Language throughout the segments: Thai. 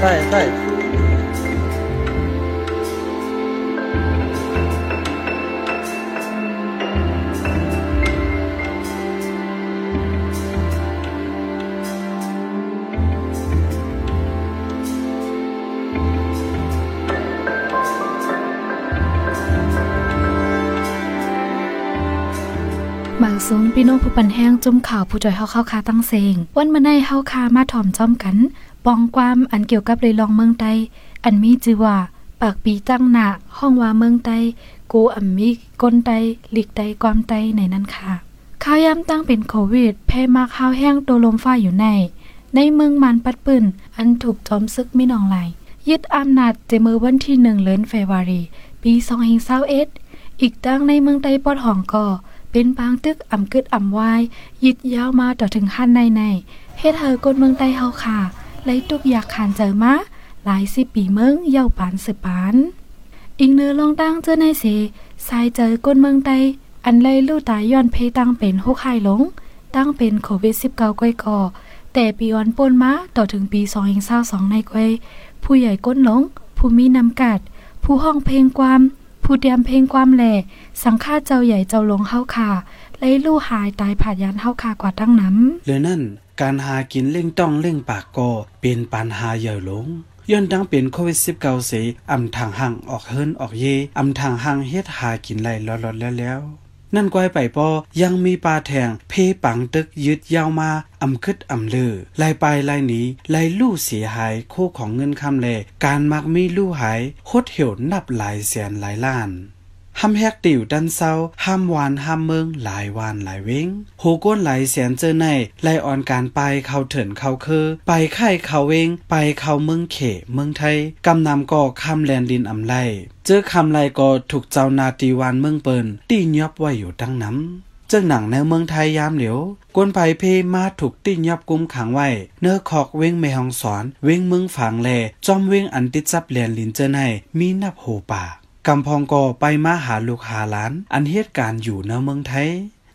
ใช่ ใช่บางสูงพี่น้องผู้ปันแห้งจุ่มข่าวผู้จอยเฮาเข้าคาตั้งเซงวันมาในเฮาคามาถ่อมจ้อมกันปองความอันเกี่ยวกับเลยลองเมืองใต้อันมีชื่อว่าปากปีตั้งหนาห้องว่าเมืองใต้กูอันมีก้นใต้หลีกใต้ความใต้ในนั้นค่ะข้าวยำตั้งเป็นโควิดแพ้มาข้าวแห้งตัวลมฟ้าอยู่ใน ในเมืองมันปัดปืนอันถูกจอมซึกไม่นองไหลยึดอำนาจเจมือวันที่หนึ่งเลือนเฟวารีปี2021อีกตั้งในเมืองใต้ปอดหองก็ เป็นปางตึกอ่ำกึดอ่ำวายยิดยาวมาต่อถึงขั้นในในเฮ็ดเธอกนเมืองใต้เฮาค่ะไลตุกอยากขานเจอมาหลายสิบปีเมืองเย่าปานสืบปานอีกเนื้อลองตั้งเจอในเสสายเจอกนเมืองใต้อันไลลู่ตายย้อนเพตั้งเป็นหกไข่หลง ตั้งเป็นโควิด19ก้อยก่อแต่ปีวันป่นมาต่อถึงปี2022ในก้อยผู้ใหญ่ก้นหลง ผู้มีนำกัด ผู้ห้องเพลงความ ผู้เตรียมเพลงความแหล่สังฆาเจ้าใหญ่เจ้าลงเฮาค่ะไล่ลู่หายตายผาดยานเฮาค่ะกว่าตั้งน้ำเหลือนั่นการหากินเล่งต้องเล่งปากก็เป็นปัญหาใหญ่หลงย้อนดังเป็นโควิด19เสอำทางห่างออกเฮิรนออกเยอำทางห่างเฮ็ดหากินไล่ลอดๆแล้ว นั่นกวยไปปอยังมีปลาแทงเพปังตึกยึดยาวมาอำคึดอำเลือลายไปลายหนีลายลู่เสียหายคู่ของเงินคำแลการมักมีลู่หายโคดเหี่ยวนับหลายแสนหลายล้าน ห้ำแฮกติ่วดันเศร้าห้ามวานห้ามเมืองหลายวานหลายเว้งโหก้นหลายแสนเจอในไลออนการไปเขาเถินเขาคือ ไปไข่เขาเวงไปเขาเมืองเขเมืองไทยกำนำก่อคำแลนดินอำไลเจอคำไลก็ถูกเจ้านาตีวานเมืองเปินตียอบไว้อยู่ตั้งน้ำเจ้าหนังในเมืองไทยยามเหลียวกวนไผเพมาถูกตียับกุมขังไว้ เนื้อคอกเว้งแม่ฮองสอน เว้งเมืองฝางแล จอมเว้งอันติดจับแลนลินเจอในมีนับโหป่า กำพองก็ไปมาหาลูกหาหลาน อันเหตุการณ์อยู่ในเมืองไทย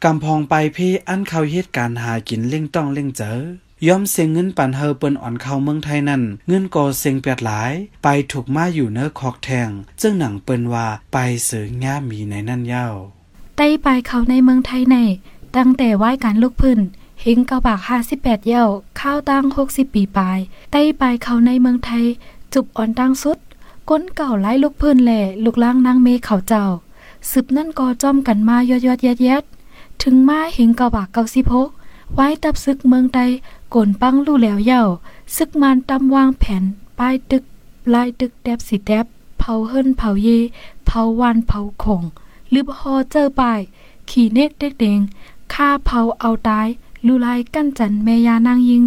กำพองไปพี่อันเขาเหตุการณ์หากินเล่งต้องเล่งเจอย่อมเสียงเงินปันเฮอเปิ้นอ่อนเข้าเมืองไทยนั่น เงินก็เสียงเปียดหลาย ไปถูกมาอยู่เนื้อคอกแทงจึงหนังเปิ้นว่าไปเสือง่ามีในนั่นเย้าไต้ไปเขาในเมืองไทยใน ตั้งแต่ไหว้การลูกพื้นเฮงเกาบาก58เย้าข้าวตั้ง60ปีปลายไต้ไปเขาในเมืองไทย จุบอ่อนตั้งสุด ก้นเก่าไล่ลูกเพิ่นแหล่ลูกล่างนางเมเขาเจ้าสืบนั่นก็จ้อมกันมายอดยอดแยดแยดถึงมาเห็นเก่าบากเกาสิพก ไว้ตับซึกเมืองใดกนปังลู่แล้วเย่าซึกมันตำวางแผ่นป้ายตึกลายตึกแดบสีแดบเผาเฮิรนเผาเย เผาวันเผาคงหรือพอเจอป้าย ขี่เนกเด็กเดงฆ่าเผาเอาตายลูลายกั้นจันแม่ยานางยิง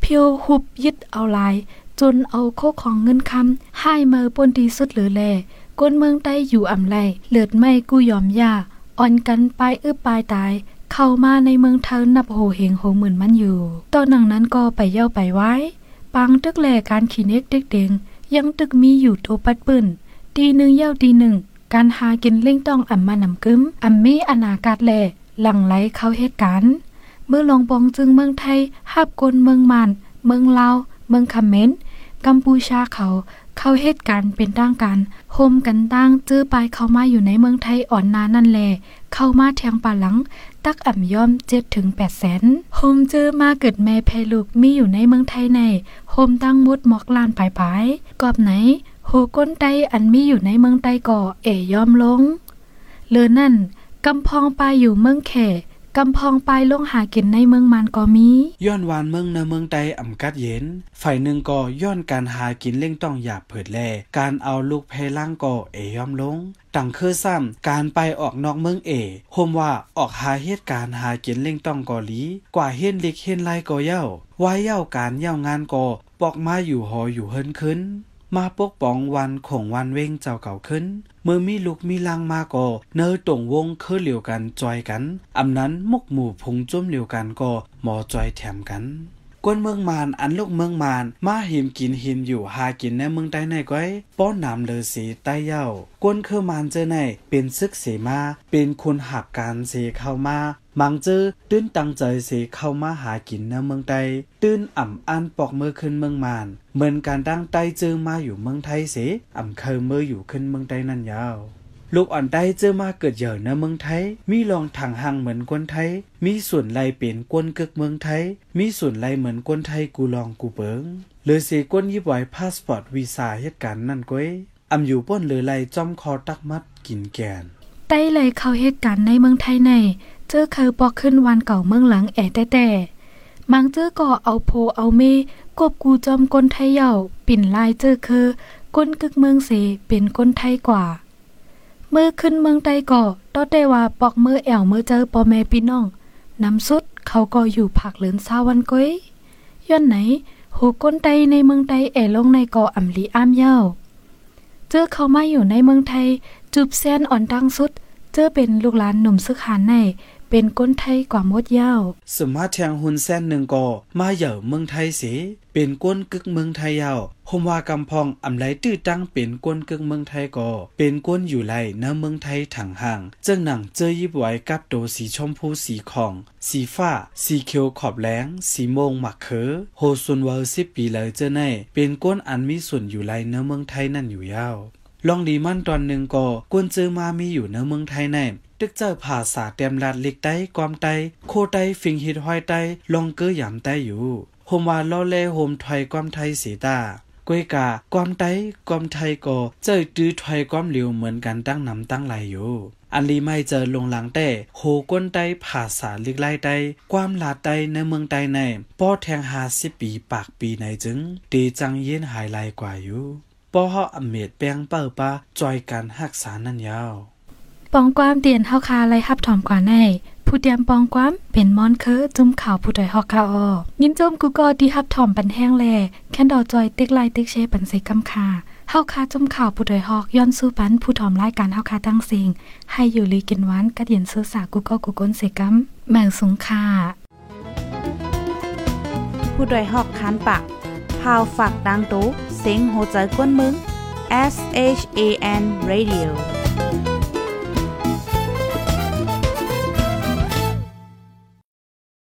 เพียวหุบยึดเอาลาย จนเอาโคของเงินคำให้เมอปนดีสุดเหลือแลก้นเมืองใต้อยู่อ่ำไลเลือดไม่กู้ยอมยาอ่อนกันปลายอึบปลายตาย เข้ามาในเมืองเทินนับโหเหงโหหมื่นมันอยู่ตอนหนังนั้นก็ไปเย่าไปไว้ ปังตึกแหลการขี่เน็กเด็กเดงยังตึกมีอยู่โตปัดปืนตีหนึ่งเย่าตีหนึ่งการหากินเล่งต้องอ่ำมานำกึมอ่ำมีอนาคตแหลหลังไหลเข้าเหตุการณ์เมื่อลองปองจึงเมืองไทยหับกลเมืองมัน เมืองลาวเมืองคำเมน กัมพูชาเขาเข้าเหตุการณ์เป็นตั้งการโฮมกันตั้งจื้อปลายเข้ามาอยู่ในเมืองไทยอ่อนนานั่นแล เข้ามาแทงป่าหลัง ตักอ่ำย่อมเจ็ดถึงแปดแสนโฮมจื้อมาเกิดแม่แพลูกมีอยู่ในเมืองไทยในโฮมตั้งมุดหมอกลานปลายปลายกอบไหนโหก้นไตอันมีอยู่ในเมืองไตก่อเอย่อมลงเลือนั่นกำพองปลายอยู่เมืองแข กำพองไปลงหากินในเมืองมันก็มี ย้อนวานเมืองในเมืองใดอ่ำกัดเย็น ฝ่ายหนึ่งก็ย้อนการหากินเล่งต้องหยาบเผิดแล การเอาลูกเพล่างก็เอย่อมลงตังคือซ้ำการไปออกนอกเมืองเอโฮมว่าออกหาเหตุการณ์หากินเล่งต้องกอลี กว่าเฮ็ดเล็กเฮ็ดไรก็เย้าไว้เย้าการเย้างานก็ปอกมาอยู่หออยู่เฮินขึ้น มาปกป้องวันของวันเว้งเจ้าเก่าขึ้น เมื่อมีลูกมีลังมาก็เนอตรงวงคือเหลียวกันจอยกันอำนั้นมุกหมู่พุงจุ้มเหลียวกันก็หมอจอยแถมกัน กกวนเมืองมานอันลูกเมืองมาน มาหิมกินหิมอยู่หากินในเมืองใต้ในก้อยป้อนน้ำเลอสีใต้เย้ากวนคือมานเจอในเป็นซึกเสมา เป็นคนหักการเสเข้ามามังเจอตื้นตังใจเสเข้ามาหากินในเมืองใต้ตื้นอ่ำอันปอกมือขึ้นเมืองมาน เหมือนการตั้งใต้เจอมาอยู่เมืองไทยเสอ่ำเคยมืออยู่ขึ้นเมืองใต้นั่นยาว ลูกอ่อนได้เจอมาเกิดเหย่อในเมืองไทย มีลองถังหังเหมือนคนไทย มีส่วนไลเป็นกวนกึกเมืองไทย มีส่วนไลเหมือนคนไทยกูลองกูเบิงเลยเสียกวนยิบไว้พาสปอร์ตวีซ่าเหตุการณ์นั่นก้อยอำอยู่ป้นเลยไลจอมคอตักมัดกินแกนใต้เลยเข้าเหตุการณ์ในเมืองไทยใน เจอเคยปอกขึ้นวันเก่าเมืองหลังแอแต่แต่มังเจอก็เอาโพเอาเมกบกูจอมก้นไทยเย่าปิ่นลายเจอคือก้นกึกเมืองเสเป็นก้นไทยกว่า มื่อขึ้นเมืองไต้ก็ตอได้ว่าปอกมือแอวมือเจอปอแม่พี่น้องน้ำสุดเขาก็อยู่ผักเหลือนซาวันก้อยย้อนไหนโหก้นไตในเมืองไทยแอลงในก่ออำลีอ้ามเย้าเจอเขามาอยู่ในเมืองไทยจูบแซนอ่อนดังสุด เจอเป็นลูกหลานหนุ่มซึกหานใน เป็นก้นไทยกว่ามดยาวสมาแทงหุนแซนหนึ่งก่อมาเหย่อเมืองไทยเสเป็นก้นกึกเมืองไทยยาวหมว่ากำพองอำไลตื้อตั้งเป็นก้นกึกเมืองไทยก่อเป็นก้นอยู่ไลเนื้อเมืองไทยถังห่างเจ้าหนังเจอยิบไว้กับโตสีชมพูสีของ สีฟ้า สีเขียวขอบแหลงสีโมงหมักเขอโฮซุนเวอร์สิบปีเลยเจ้าในเป็นก้นอันมีส่วนอยู่ไลเนื้อเมืองไทยนั่นอยู่ยาวลองดีมันตอนหนึ่งก็กวนเจอมามีอยู่ในเมืองไทยใน ตึกเจอภาษาเต็มลัดเล็กไต้ความไต้โคไต้ฟิงฮิดห้อยไต้ลองเกอหยำไต้อยู่โฮมว่าล่อเล่โฮมถอยความไทยสีตากวยกาความไต้ความไทยก็เจอตื้อถอยความเหลียวเหมือนกันตั้งนำตั้งไหลอยู่อันลีไม่เจอลงหลังแต่โหก้นไต้ภาษาลิกไล่ไต้ความลาไต้ในเมืองไต้ในป้อแทงหาสิปีปากปีในจึงตีจังเย็นหายลายกว่าอยู่ป้อเฮาอเมดแปงเปิลปาจอยการหักษานั่นยาว องความเตียนเฮาคาไลฮับถอมกว่าในผู้เตรียมปองความเป็นมอนเคอจุ่มข่าวผู้ดอยฮอกคาออยินจมกูก็ที่ฮับถอมปันแห้งแลแค่นดอจอยเต็กไลเต็กเชปันใส่กำคาเฮาคาจุ่มข่าวผู้ดอยฮอกย้อนสู้ปันผู้ถอมรายการเฮาคาตั้งสิงให้อยู่ลีกินหวานกระเดียนซื้อสากูก็กูก้นเสกัมแมงสุงคาผู้ดอยหอกคานปากพาวฝากดังตู้เสียงโหใจกวนมึง S H A N Radio